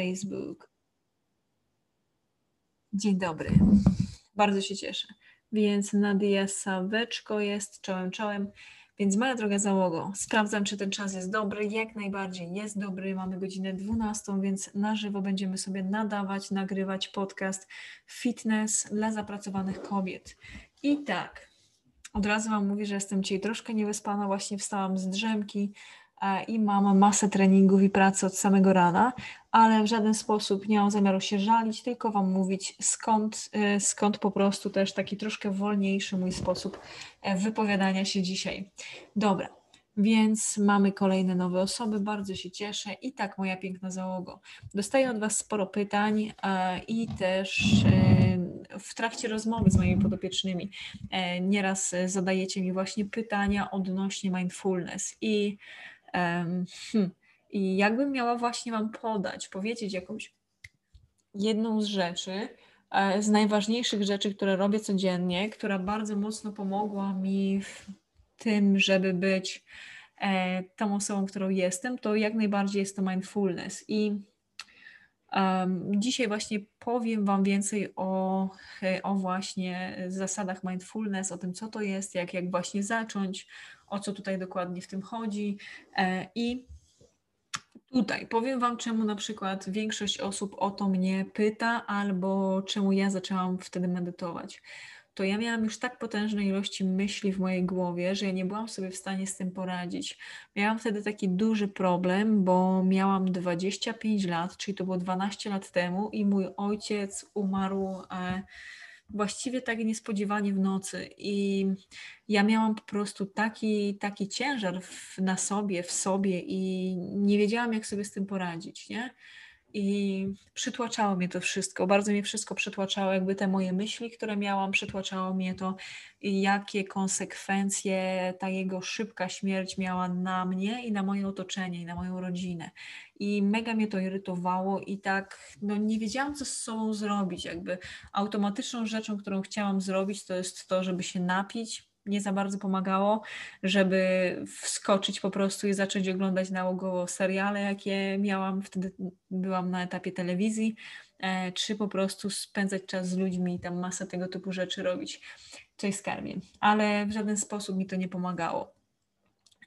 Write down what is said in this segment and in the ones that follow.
Facebook. Dzień dobry. Bardzo się cieszę. Więc Nadia Saweczko jest czołem czołem. Więc moja droga załogo, sprawdzam, czy ten czas jest dobry. Jak najbardziej jest dobry. Mamy godzinę 12, więc na żywo będziemy sobie nadawać, nagrywać podcast Fitness dla zapracowanych kobiet. I tak, od razu Wam mówię, że jestem dzisiaj troszkę niewyspana. Właśnie wstałam z drzemki, i mam masę treningów i pracy od samego rana, ale w żaden sposób nie mam zamiaru się żalić, tylko Wam mówić skąd, y, skąd po prostu też taki troszkę wolniejszy mój sposób e, wypowiadania się dzisiaj. Dobra, więc mamy kolejne nowe osoby, bardzo się cieszę i tak moja piękna załogo. Dostaję od Was sporo pytań i też e, w trakcie rozmowy z moimi podopiecznymi e, nieraz zadajecie mi właśnie pytania odnośnie mindfulness i Hmm. I jakbym miała właśnie Wam podać, powiedzieć jakąś jedną z rzeczy, e, z najważniejszych rzeczy, które robię codziennie, która bardzo mocno pomogła mi w tym, żeby być e, tą osobą, którą jestem, to jak najbardziej jest to mindfulness. I um, dzisiaj właśnie powiem Wam więcej o, e, o właśnie zasadach mindfulness, o tym, co to jest, jak, jak właśnie zacząć, o co tutaj dokładnie w tym chodzi. E, I tutaj powiem Wam, czemu na przykład większość osób o to mnie pyta, albo czemu ja zaczęłam wtedy medytować. To ja miałam już tak potężne ilości myśli w mojej głowie, że ja nie byłam sobie w stanie z tym poradzić. Miałam wtedy taki duży problem, bo miałam 25 lat, czyli to było 12 lat temu, i mój ojciec umarł. E, właściwie tak niespodziewanie w nocy. I ja miałam po prostu taki, taki ciężar w, na sobie, w sobie i nie wiedziałam, jak sobie z tym poradzić, nie? I przytłaczało mnie to wszystko, bardzo mnie wszystko przytłaczało, jakby te moje myśli, które miałam, przytłaczało mnie to, jakie konsekwencje ta jego szybka śmierć miała na mnie i na moje otoczenie, i na moją rodzinę. I mega mnie to irytowało i tak, no nie wiedziałam, co z sobą zrobić. Jakby automatyczną rzeczą, którą chciałam zrobić, to jest to, żeby się napić, nie za bardzo pomagało, żeby wskoczyć po prostu i zacząć oglądać nałogowo seriale, jakie miałam. Wtedy byłam na etapie telewizji, e, czy po prostu spędzać czas z ludźmi i tam masę tego typu rzeczy robić. Cześć skarbie. Ale w żaden sposób mi to nie pomagało.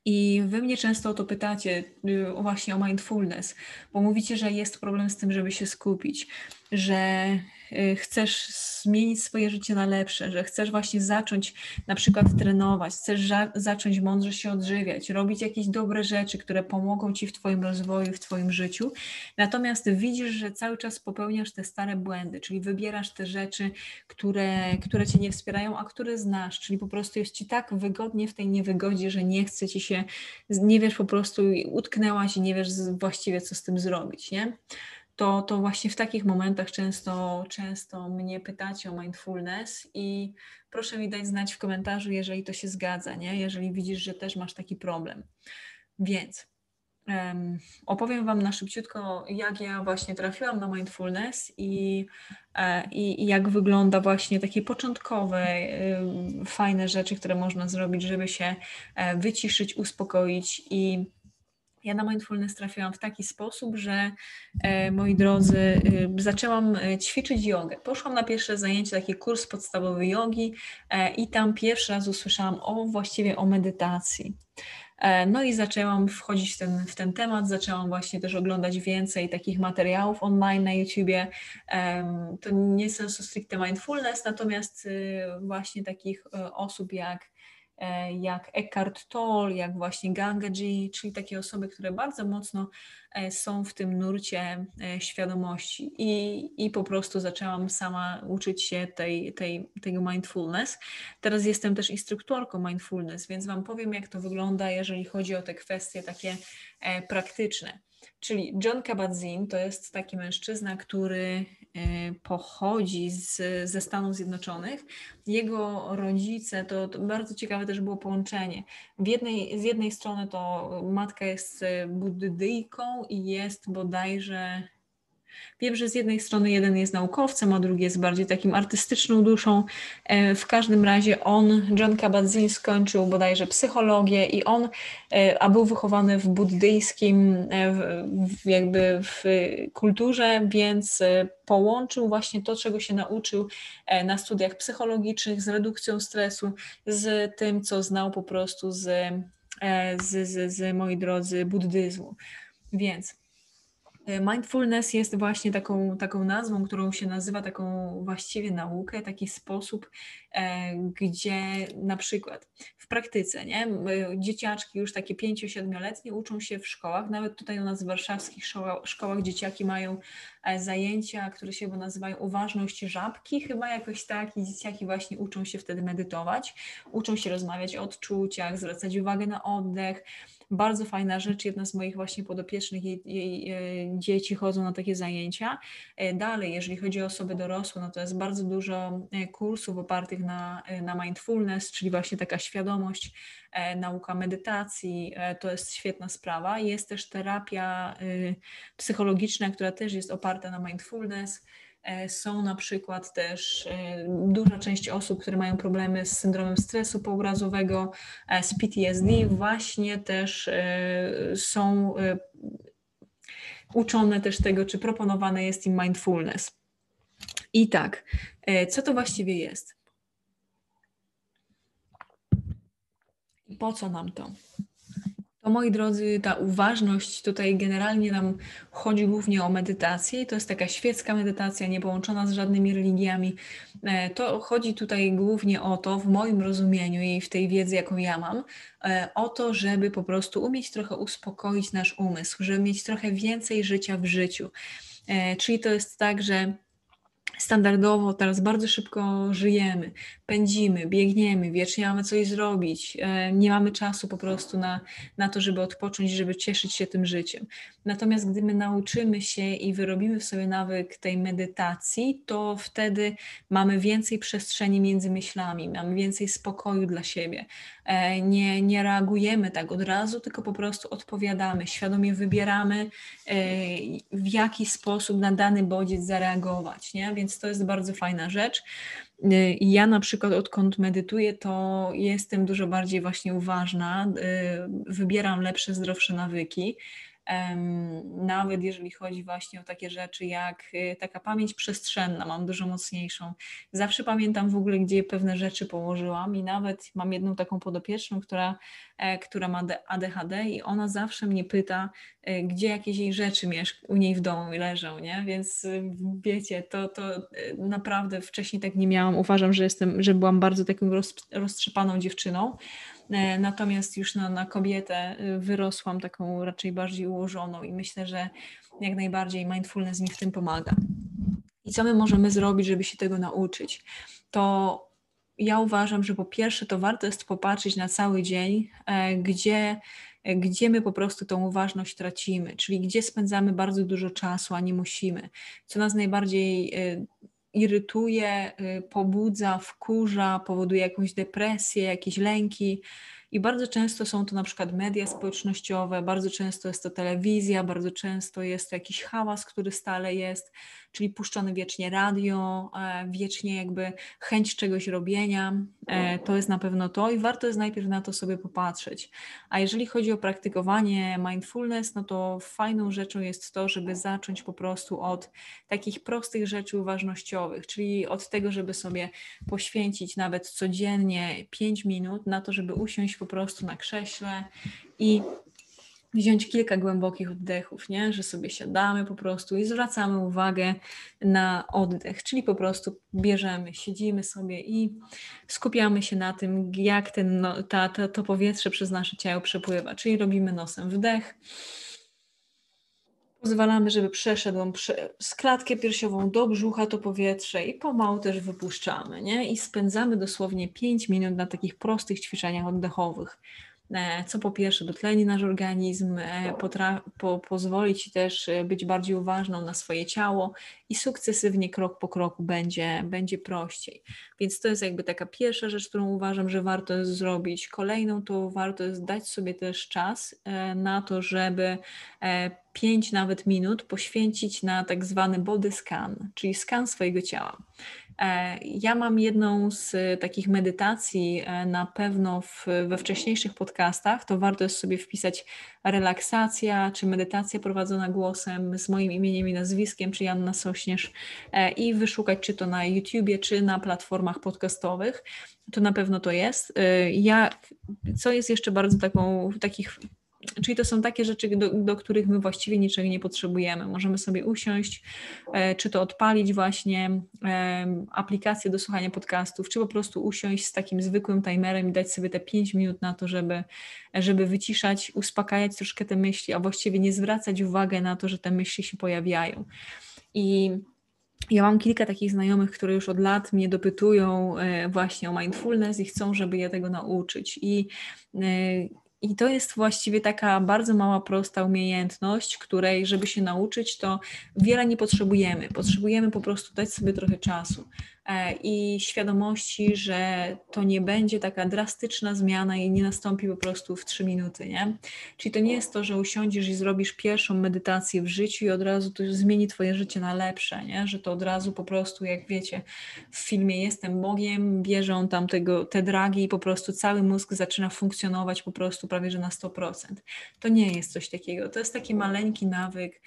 I wy mnie często o to pytacie, y, właśnie o mindfulness, bo mówicie, że jest problem z tym, żeby się skupić, że Y, chcesz zmienić swoje życie na lepsze, że chcesz właśnie zacząć na przykład trenować, chcesz zacząć mądrze się odżywiać, robić jakieś dobre rzeczy, które pomogą ci w Twoim rozwoju, w Twoim życiu. Natomiast widzisz, że cały czas popełniasz te stare błędy, czyli wybierasz te rzeczy, które, które Cię nie wspierają, a które znasz, czyli po prostu jest Ci tak wygodnie w tej niewygodzie, że nie chce Ci się, nie wiesz po prostu, utknęłaś i nie wiesz właściwie, co z tym zrobić, nie? To, to właśnie w takich momentach często, często mnie pytacie o mindfulness i proszę mi dać znać w komentarzu, jeżeli to się zgadza, nie? jeżeli widzisz, że też masz taki problem. Więc um, opowiem Wam na szybciutko, jak ja właśnie trafiłam na mindfulness i, e, i, i jak wygląda właśnie takie początkowe, y, fajne rzeczy, które można zrobić, żeby się e, wyciszyć, uspokoić i Ja na mindfulness trafiłam w taki sposób, że e, moi drodzy, e, zaczęłam e, ćwiczyć jogę. Poszłam na pierwsze zajęcie, taki kurs podstawowy jogi i tam pierwszy raz usłyszałam o właściwie o medytacji. No i zaczęłam wchodzić w ten, w ten temat, zaczęłam właśnie też oglądać więcej takich materiałów online na YouTubie. To nie sensu stricte mindfulness, natomiast właśnie takich osób jak jak Eckhart Tolle, jak właśnie Gangaji, czyli takie osoby, które bardzo mocno e, są w tym nurcie e, świadomości. I, i po prostu zaczęłam sama uczyć się tej, tej, tego mindfulness. Teraz jestem też instruktorką mindfulness, więc Wam powiem, jak to wygląda, jeżeli chodzi o te kwestie takie praktyczne. Czyli John Kabat-Zinn to jest taki mężczyzna, który e, pochodzi z, ze Stanów Zjednoczonych. Jego rodzice, to, to, bardzo ciekawe też było połączenie. W jednej, z jednej strony to matka jest e, buddyjką i jest bodajże Wiem, że z jednej strony jeden jest naukowcem, a drugi jest bardziej takim artystyczną duszą. E, w każdym razie on, John Kabat-Zinn, skończył bodajże psychologię i on, e, a był wychowany w buddyjskim e, jakby w kulturze, więc połączył właśnie to, czego się nauczył na studiach psychologicznych z redukcją stresu, z tym, co znał po prostu z, z, z, z moi drodzy, buddyzmu. Więc mindfulness jest właśnie taką, taką nazwą, którą się nazywa taką właściwie naukę, taki sposób, e, gdzie na przykład w praktyce, nie, dzieciaczki już takie 5-7-letnie uczą się w szkołach, nawet tutaj u nas w warszawskich szkołach, szkołach dzieciaki mają e, zajęcia, które się nazywają uważność żabki, chyba jakoś tak i dzieciaki właśnie uczą się wtedy medytować, uczą się rozmawiać o odczuciach, zwracać uwagę na oddech, bardzo fajna rzecz, jedna z moich właśnie podopiecznych, jej, jej e, dzieci chodzą na takie zajęcia. E, dalej, jeżeli chodzi o osoby dorosłe, no to jest bardzo dużo e, kursów opartych na, na mindfulness, czyli właśnie taka świadomość, nauka medytacji, to jest świetna sprawa. Jest też terapia psychologiczna, która też jest oparta na mindfulness. E, są na przykład też e, duża część osób, które mają problemy z syndromem stresu pourazowego, e, z PTSD, właśnie też są uczone też tego, czy proponowane jest im mindfulness. I tak, co to właściwie jest? I po co nam to? To moi drodzy, ta uważność tutaj generalnie nam chodzi głównie o medytację i to jest taka świecka medytacja, nie połączona z żadnymi religiami. E, to chodzi tutaj głównie o to, w moim rozumieniu i w tej wiedzy, jaką ja mam, e, o to, żeby po prostu umieć trochę uspokoić nasz umysł, żeby mieć trochę więcej życia w życiu. E, czyli to jest tak, że standardowo teraz bardzo szybko żyjemy, pędzimy, biegniemy, wiecznie mamy coś zrobić, e, nie mamy czasu po prostu na, na to, żeby odpocząć, żeby cieszyć się tym życiem. Natomiast gdy my nauczymy się i wyrobimy w sobie nawyk tej medytacji, to wtedy mamy więcej przestrzeni między myślami, mamy więcej spokoju dla siebie. E, nie, nie reagujemy tak od razu, tylko po prostu odpowiadamy, świadomie wybieramy, e, w jaki sposób na dany bodziec zareagować. Nie? Więc to jest bardzo fajna rzecz. I ja na przykład odkąd medytuję, to jestem dużo bardziej właśnie uważna, wybieram lepsze, zdrowsze nawyki nawet jeżeli chodzi właśnie o takie rzeczy jak y, taka pamięć przestrzenna, mam dużo mocniejszą. Zawsze pamiętam w ogóle, gdzie pewne rzeczy położyłam i nawet mam jedną taką podopieczną, która, e, która ma ADHD i ona zawsze mnie pyta, e, gdzie jakieś jej rzeczy u niej w domu leżą, nie? Więc y, wiecie, to, to y, naprawdę wcześniej tak nie miałam. Uważam, że jestem, że byłam bardzo taką roztrzepaną dziewczyną, natomiast już na, na kobietę y, wyrosłam taką raczej bardziej ułożoną i myślę, że jak najbardziej mindfulness mi w tym pomaga. I co my możemy zrobić, żeby się tego nauczyć? To ja uważam, że po pierwsze to warto jest popatrzeć na cały dzień, e, gdzie, gdzie my po prostu tą uważność tracimy, czyli gdzie spędzamy bardzo dużo czasu, a nie musimy. Co nas najbardziej y, irytuje, y, pobudza, wkurza, powoduje jakąś depresję, jakieś lęki. I bardzo często są to na przykład media społecznościowe, bardzo często jest to telewizja, bardzo często jest to jakiś hałas, który stale jest, czyli puszczone wiecznie radio, e, wiecznie jakby chęć czegoś robienia. E, to jest na pewno to i warto jest najpierw na to sobie popatrzeć. A jeżeli chodzi o praktykowanie mindfulness, no to fajną rzeczą jest to, żeby zacząć po prostu od takich prostych rzeczy uważnościowych, czyli od tego, żeby sobie poświęcić nawet codziennie 5 minut na to, żeby usiąść po prostu na krześle i wziąć kilka głębokich oddechów, nie? że sobie siadamy po prostu i zwracamy uwagę na oddech, czyli po prostu bierzemy, siedzimy sobie i skupiamy się na tym, jak ten, no, ta, to powietrze przez nasze ciało przepływa, czyli robimy nosem wdech, pozwalamy, żeby przeszedł prze, z klatkę piersiową do brzucha to powietrze i pomału też wypuszczamy, nie? I spędzamy dosłownie 5 minut na takich prostych ćwiczeniach oddechowych. E, co po pierwsze dotleni nasz organizm, e, po, pozwoli Ci też e, być bardziej uważną na swoje ciało i sukcesywnie krok po kroku będzie, będzie prościej. Więc to jest jakby taka pierwsza rzecz, którą uważam, że warto jest zrobić. Kolejną to warto jest dać sobie też czas na to, żeby 5 nawet minut poświęcić na tak zwany body scan, czyli skan swojego ciała. E, ja mam jedną z takich medytacji e, na pewno w, we wcześniejszych podcastach. To warto jest sobie wpisać relaksacja czy medytacja prowadzona głosem z moim imieniem i nazwiskiem, czy Janna Sośnierz e, i wyszukać czy to na YouTubie, czy na platformach podcastowych. To na pewno to jest. Ja, co jest jeszcze bardzo taką, takich Czyli to są takie rzeczy, do, do, których my właściwie niczego nie potrzebujemy. Możemy sobie usiąść, e, czy to odpalić właśnie e, aplikację do słuchania podcastów, czy po prostu usiąść z takim zwykłym timerem i dać sobie te 5 minut na to, żeby, żeby wyciszać, uspokajać troszkę te myśli, a właściwie nie zwracać uwagi na to, że te myśli się pojawiają. I ja mam kilka takich znajomych, które już od lat mnie dopytują e, właśnie o mindfulness i chcą, żeby je tego nauczyć. I i to jest właściwie taka bardzo mała, prosta umiejętność, której, żeby się nauczyć, to wiele nie potrzebujemy. Potrzebujemy po prostu dać sobie trochę czasu. E, i świadomości, że to nie będzie taka drastyczna zmiana i nie nastąpi po prostu w trzy minuty, nie? Czyli to nie jest to, że usiądziesz i zrobisz pierwszą medytację w życiu i od razu to zmieni twoje życie na lepsze, nie? Że to od razu po prostu, jak wiecie, w filmie Jestem Bogiem, bierzą tam tego, te dragi i po prostu cały mózg zaczyna funkcjonować po prostu prawie, że na 100%. To nie jest coś takiego. To jest taki maleńki nawyk,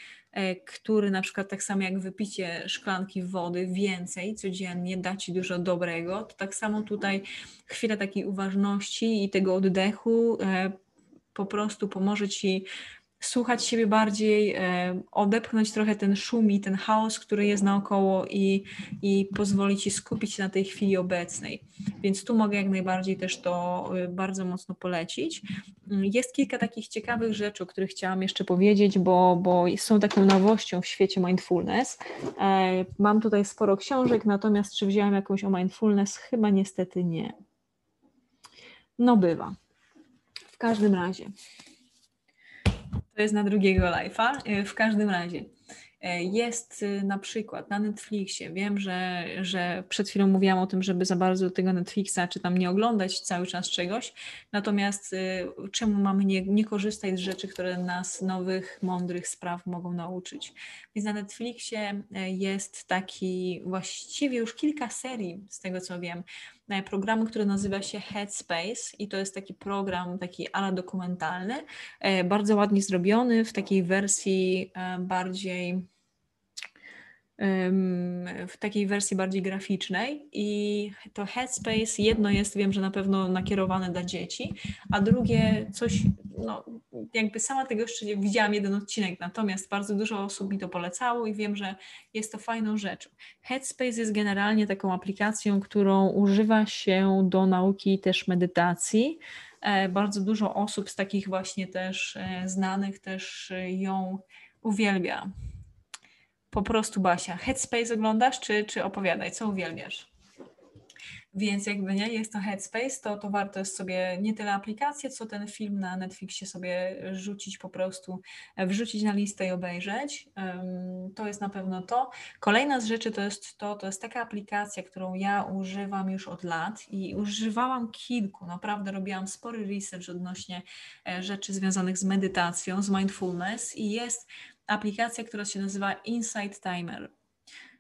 który na przykład tak samo jak wypicie szklanki wody więcej codziennie da Ci dużo dobrego, to tak samo tutaj chwila takiej uważności i tego oddechu e, po prostu pomoże Ci słuchać siebie bardziej, e, odepchnąć trochę ten szum i ten chaos, który jest naokoło i, i pozwolić Ci skupić się na tej chwili obecnej. Więc tu mogę jak najbardziej też to e, bardzo mocno polecić. Jest kilka takich ciekawych rzeczy, o których chciałam jeszcze powiedzieć, bo, bo są taką nowością w świecie mindfulness. E, mam tutaj sporo książek, natomiast czy wzięłam jakąś o mindfulness? Chyba niestety nie. No bywa. W każdym razie. To jest na drugiego live'a. E, w każdym razie e, jest e, na przykład na Netflixie. Wiem, że, że przed chwilą mówiłam o tym, żeby za bardzo tego Netflixa czy tam nie oglądać cały czas czegoś. Natomiast czemu mamy nie, nie korzystać z rzeczy, które nas nowych, mądrych spraw mogą nauczyć? Więc na Netflixie jest taki właściwie już kilka serii, z tego co wiem, programu, który nazywa się Headspace i to jest taki program, taki ala dokumentalny, e, bardzo ładnie zrobiony w takiej wersji e, bardziej w takiej wersji bardziej graficznej i to Headspace jedno jest, wiem, że na pewno nakierowane dla dzieci, a drugie coś, no jakby sama tego jeszcze nie widziałam jeden odcinek, natomiast bardzo dużo osób mi to polecało i wiem, że jest to fajną rzeczą. Headspace jest generalnie taką aplikacją, którą używa się do nauki też medytacji. E, bardzo dużo osób z takich właśnie też e, znanych też ją uwielbia. Po prostu Basia. Headspace oglądasz, czy, czy opowiadaj, co uwielbiasz? Więc jakby nie jest to Headspace, to, to warto jest sobie nie tyle aplikację, co ten film na Netflixie sobie rzucić po prostu, wrzucić na listę i obejrzeć. To jest na pewno to. Kolejna z rzeczy to jest to, to jest taka aplikacja, którą ja używam już od lat i używałam kilku. Naprawdę robiłam spory research odnośnie e, rzeczy związanych z medytacją, z mindfulness i jest aplikacja, która się nazywa Insight Timer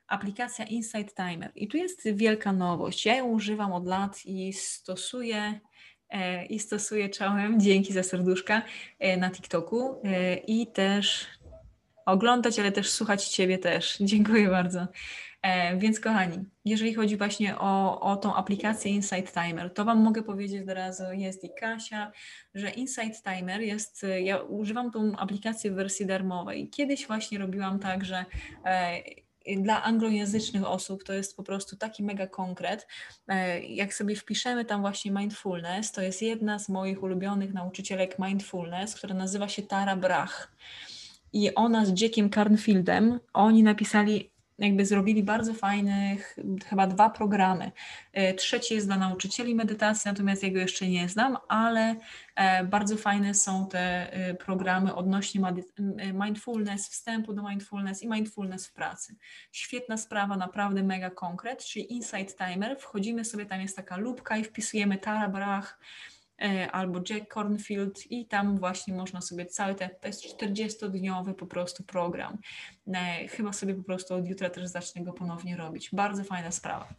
aplikacja Insight Timer. I tu jest wielka nowość. Ja ją używam od lat i stosuję e, i stosuję czołem, dzięki za serduszka, e, na TikToku e, i też oglądać, ale też słuchać Ciebie też. Dziękuję bardzo. Więc kochani, jeżeli chodzi właśnie o, o tą aplikację Insight Timer, to Wam mogę powiedzieć od razu, jest i Kasia, że Insight Timer jest, ja używam tą aplikację w wersji darmowej. Kiedyś właśnie robiłam tak, że dla anglojęzycznych osób to jest po prostu taki mega konkret. E, jak sobie wpiszemy tam właśnie mindfulness, to jest jedna z moich ulubionych nauczycielek mindfulness, która nazywa się Tara Brach. I ona z Jackiem Carnfieldem, oni napisali jakby zrobili bardzo fajne, chyba dwa programy. E, trzeci jest dla nauczycieli medytacji, natomiast jego jeszcze nie znam, ale e, bardzo fajne są te e, programy odnośnie mindfulness, wstępu do mindfulness i mindfulness w pracy. Świetna sprawa, naprawdę mega konkret, czyli Insight Timer. Wchodzimy sobie, tam jest taka lubka i wpisujemy Tara Brach, albo Jack Cornfield i tam właśnie można sobie cały ten, to jest 40-dniowy po prostu program. E, chyba sobie po prostu od jutra też zacznę go ponownie robić. Bardzo fajna sprawa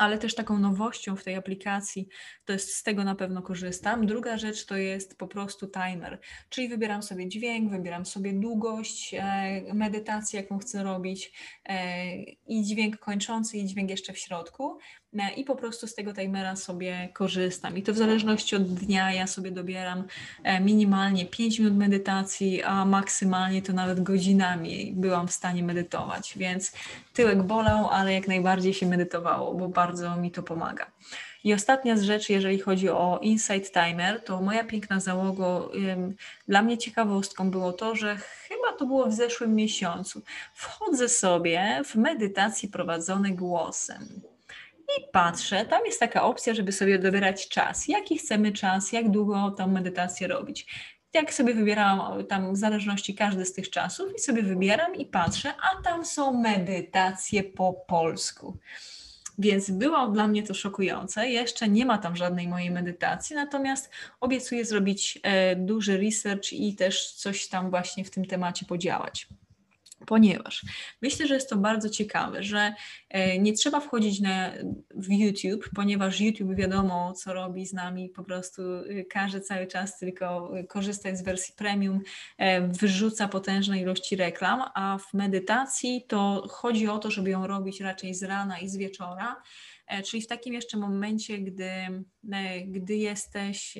ale też taką nowością w tej aplikacji, to jest z tego na pewno korzystam. Druga rzecz to jest po prostu timer, czyli wybieram sobie dźwięk, wybieram sobie długość e, medytacji, jaką chcę robić e, i dźwięk kończący i dźwięk jeszcze w środku e, i po prostu z tego timera sobie korzystam. I to w zależności od dnia ja sobie dobieram e, minimalnie 5 minut medytacji, a maksymalnie to nawet godzinami byłam w stanie medytować, więc tyłek bolał, ale jak najbardziej się medytowało, bo bardzo mi to pomaga. I ostatnia z rzeczy, jeżeli chodzi o Insight Timer, to moja piękna załogo, dla mnie ciekawostką było to, że chyba to było w zeszłym miesiącu. Wchodzę sobie w medytacje prowadzone głosem. I patrzę, tam jest taka opcja, żeby sobie dobierać czas. Jaki chcemy czas, jak długo tą medytację robić jak sobie wybierałam tam w zależności każdy z tych czasów i sobie wybieram i patrzę, a tam są medytacje po polsku. Więc było dla mnie to szokujące. Jeszcze nie ma tam żadnej mojej medytacji, natomiast obiecuję zrobić e, duży research i też coś tam właśnie w tym temacie podziałać ponieważ myślę, że jest to bardzo ciekawe, że e, nie trzeba wchodzić na, w YouTube, ponieważ YouTube wiadomo, co robi z nami, po prostu y, każe cały czas tylko korzystać z wersji premium, e, wyrzuca potężne ilości reklam, a w medytacji to chodzi o to, żeby ją robić raczej z rana i z wieczora, e, czyli w takim jeszcze momencie, gdy, gdy jesteś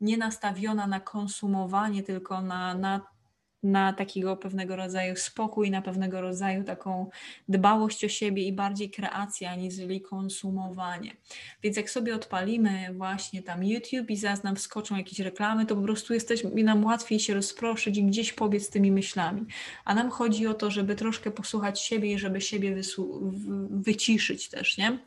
nienastawiona na konsumowanie, tylko na, na na takiego pewnego rodzaju spokój, na pewnego rodzaju taką dbałość o siebie i bardziej kreacja, aniżeli konsumowanie. Więc jak sobie odpalimy właśnie tam YouTube i zaraz nam wskoczą jakieś reklamy, to po prostu jesteśmy, nam łatwiej się rozproszyć i gdzieś pobiec tymi myślami. A nam chodzi o to, żeby troszkę posłuchać siebie i żeby siebie wyciszyć też, nie?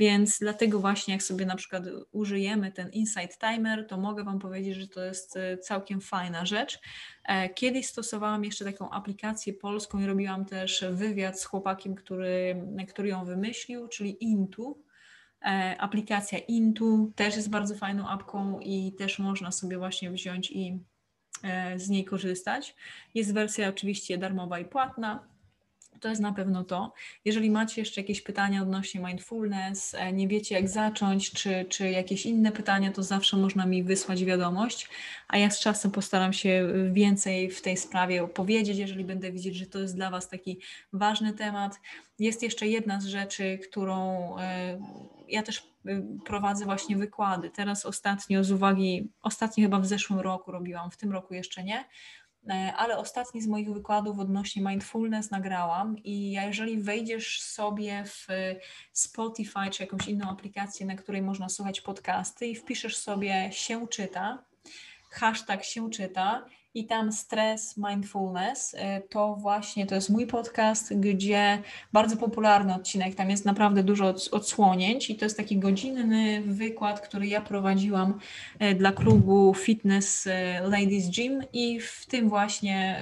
Więc dlatego właśnie jak sobie na przykład użyjemy ten Insight Timer, to mogę Wam powiedzieć, że to jest e, całkiem fajna rzecz. E, kiedyś stosowałam jeszcze taką aplikację polską i robiłam też wywiad z chłopakiem, który, który ją wymyślił, czyli Intu. E, aplikacja Intu też jest bardzo fajną apką i też można sobie właśnie wziąć i z niej korzystać. Jest wersja oczywiście darmowa i płatna. To jest na pewno to. Jeżeli macie jeszcze jakieś pytania odnośnie mindfulness, e, nie wiecie jak zacząć, czy, czy jakieś inne pytania, to zawsze można mi wysłać wiadomość, a ja z czasem postaram się więcej w tej sprawie opowiedzieć, jeżeli będę widzieć, że to jest dla Was taki ważny temat. Jest jeszcze jedna z rzeczy, którą e, ja też e, prowadzę właśnie wykłady. Teraz ostatnio z uwagi, ostatnio chyba w zeszłym roku robiłam, w tym roku jeszcze nie, E, ale ostatni z moich wykładów odnośnie mindfulness nagrałam i jeżeli wejdziesz sobie w Spotify czy jakąś inną aplikację, na której można słuchać podcasty i wpiszesz sobie się czyta, hashtag się czyta i tam Stres Mindfulness e, to właśnie to jest mój podcast, gdzie bardzo popularny odcinek, tam jest naprawdę dużo odsłonięć i to jest taki godzinny wykład, który ja prowadziłam e, dla klubu Fitness e, Ladies Gym i w tym właśnie,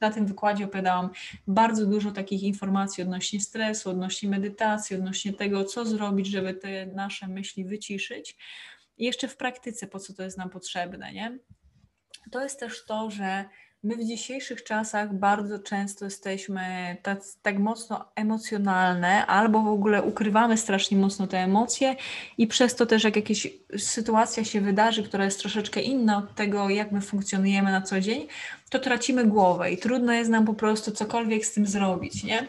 na tym wykładzie opowiadałam bardzo dużo takich informacji odnośnie stresu, odnośnie medytacji, odnośnie tego, co zrobić, żeby te nasze myśli wyciszyć. I jeszcze w praktyce, po co to jest nam potrzebne, nie? To jest też to, że my w dzisiejszych czasach bardzo często jesteśmy tak, tak mocno emocjonalne, albo w ogóle ukrywamy strasznie mocno te emocje, i przez to też, jak jakaś sytuacja się wydarzy, która jest troszeczkę inna od tego, jak my funkcjonujemy na co dzień, to tracimy głowę i trudno jest nam po prostu cokolwiek z tym zrobić, nie?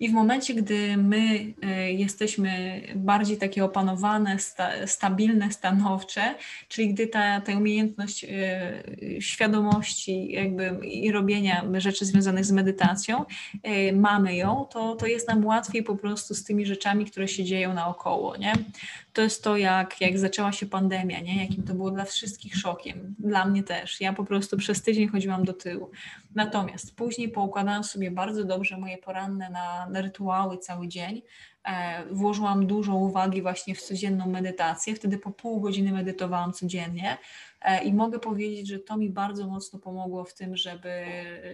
I w momencie, gdy my e, jesteśmy bardziej takie opanowane, sta, stabilne, stanowcze, czyli gdy ta, ta umiejętność e, świadomości jakby i robienia rzeczy związanych z medytacją, mamy ją, to, to jest nam łatwiej po prostu z tymi rzeczami, które się dzieją naokoło, nie? To jest to, jak, jak zaczęła się pandemia, nie? jakim to było dla wszystkich szokiem. Dla mnie też. Ja po prostu przez tydzień chodziłam do tyłu. Natomiast później poukładałam sobie bardzo dobrze moje poranne na, na rytuały cały dzień. E, włożyłam dużo uwagi właśnie w codzienną medytację. Wtedy po pół godziny medytowałam codziennie. E, I mogę powiedzieć, że to mi bardzo mocno pomogło w tym, żeby,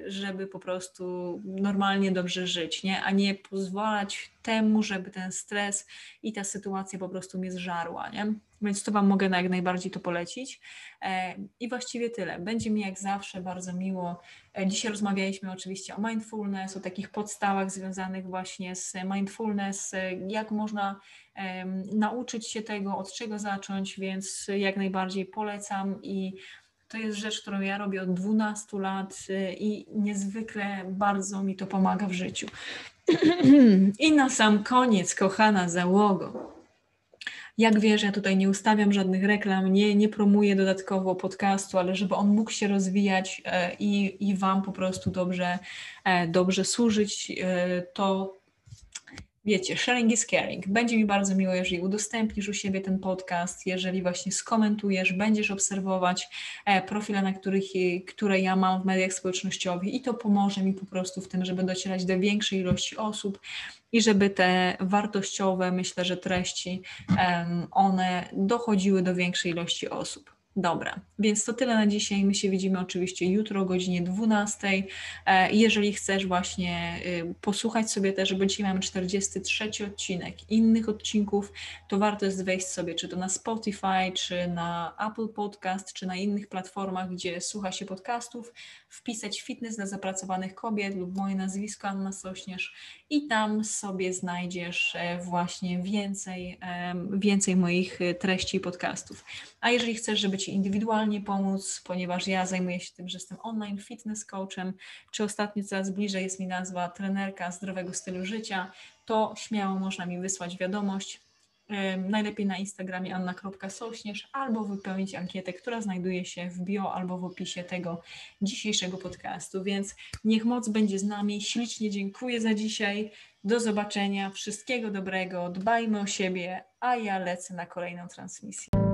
żeby po prostu normalnie dobrze żyć, nie? a nie pozwalać temu, żeby ten stres i ta sytuacja po prostu mnie zżarła. Nie? Więc to Wam mogę jak najbardziej to polecić. E, I właściwie tyle. Będzie mi jak zawsze bardzo miło. E, dzisiaj rozmawialiśmy oczywiście o mindfulness, o takich podstawach związanych właśnie z mindfulness, jak można nauczyć się tego, od czego zacząć, więc jak najbardziej polecam i to jest rzecz, którą ja robię od 12 lat y, i niezwykle bardzo mi to pomaga w życiu. I na sam koniec, kochana załogo. Jak wiesz, ja tutaj nie ustawiam żadnych reklam, nie, nie promuję dodatkowo podcastu, ale żeby on mógł się rozwijać e, i, i Wam po prostu dobrze, e, dobrze służyć, e, to wiecie, sharing is caring. Będzie mi bardzo miło, jeżeli udostępnisz u siebie ten podcast, jeżeli właśnie skomentujesz, będziesz obserwować e, profile, na których, które ja mam w mediach społecznościowych i to pomoże mi po prostu w tym, żeby docierać do większej ilości osób i żeby te wartościowe, myślę, że treści, one dochodziły do większej ilości osób. Dobra, więc to tyle na dzisiaj. My się widzimy oczywiście jutro o godzinie 12. E, jeżeli chcesz właśnie y, posłuchać sobie też, bo dzisiaj mamy 43 odcinek innych odcinków, to warto jest wejść sobie czy to na Spotify, czy na Apple Podcast, czy na innych platformach, gdzie słucha się podcastów, wpisać fitness dla zapracowanych kobiet lub moje nazwisko Anna Sośnierz i tam sobie znajdziesz e, właśnie więcej, więcej moich e, treści i podcastów. A jeżeli chcesz, żeby Ci indywidualnie pomóc, ponieważ ja zajmuję się tym, że jestem online fitness coachem, czy ostatnio coraz bliżej jest mi nazwa trenerka zdrowego stylu życia, to śmiało można mi wysłać wiadomość najlepiej na Instagramie anna.sośnierz albo wypełnić ankietę, która znajduje się w bio albo w opisie tego dzisiejszego podcastu. Więc niech moc będzie z nami. Ślicznie dziękuję za dzisiaj. Do zobaczenia. Wszystkiego dobrego. Dbajmy o siebie, a ja lecę na kolejną transmisję.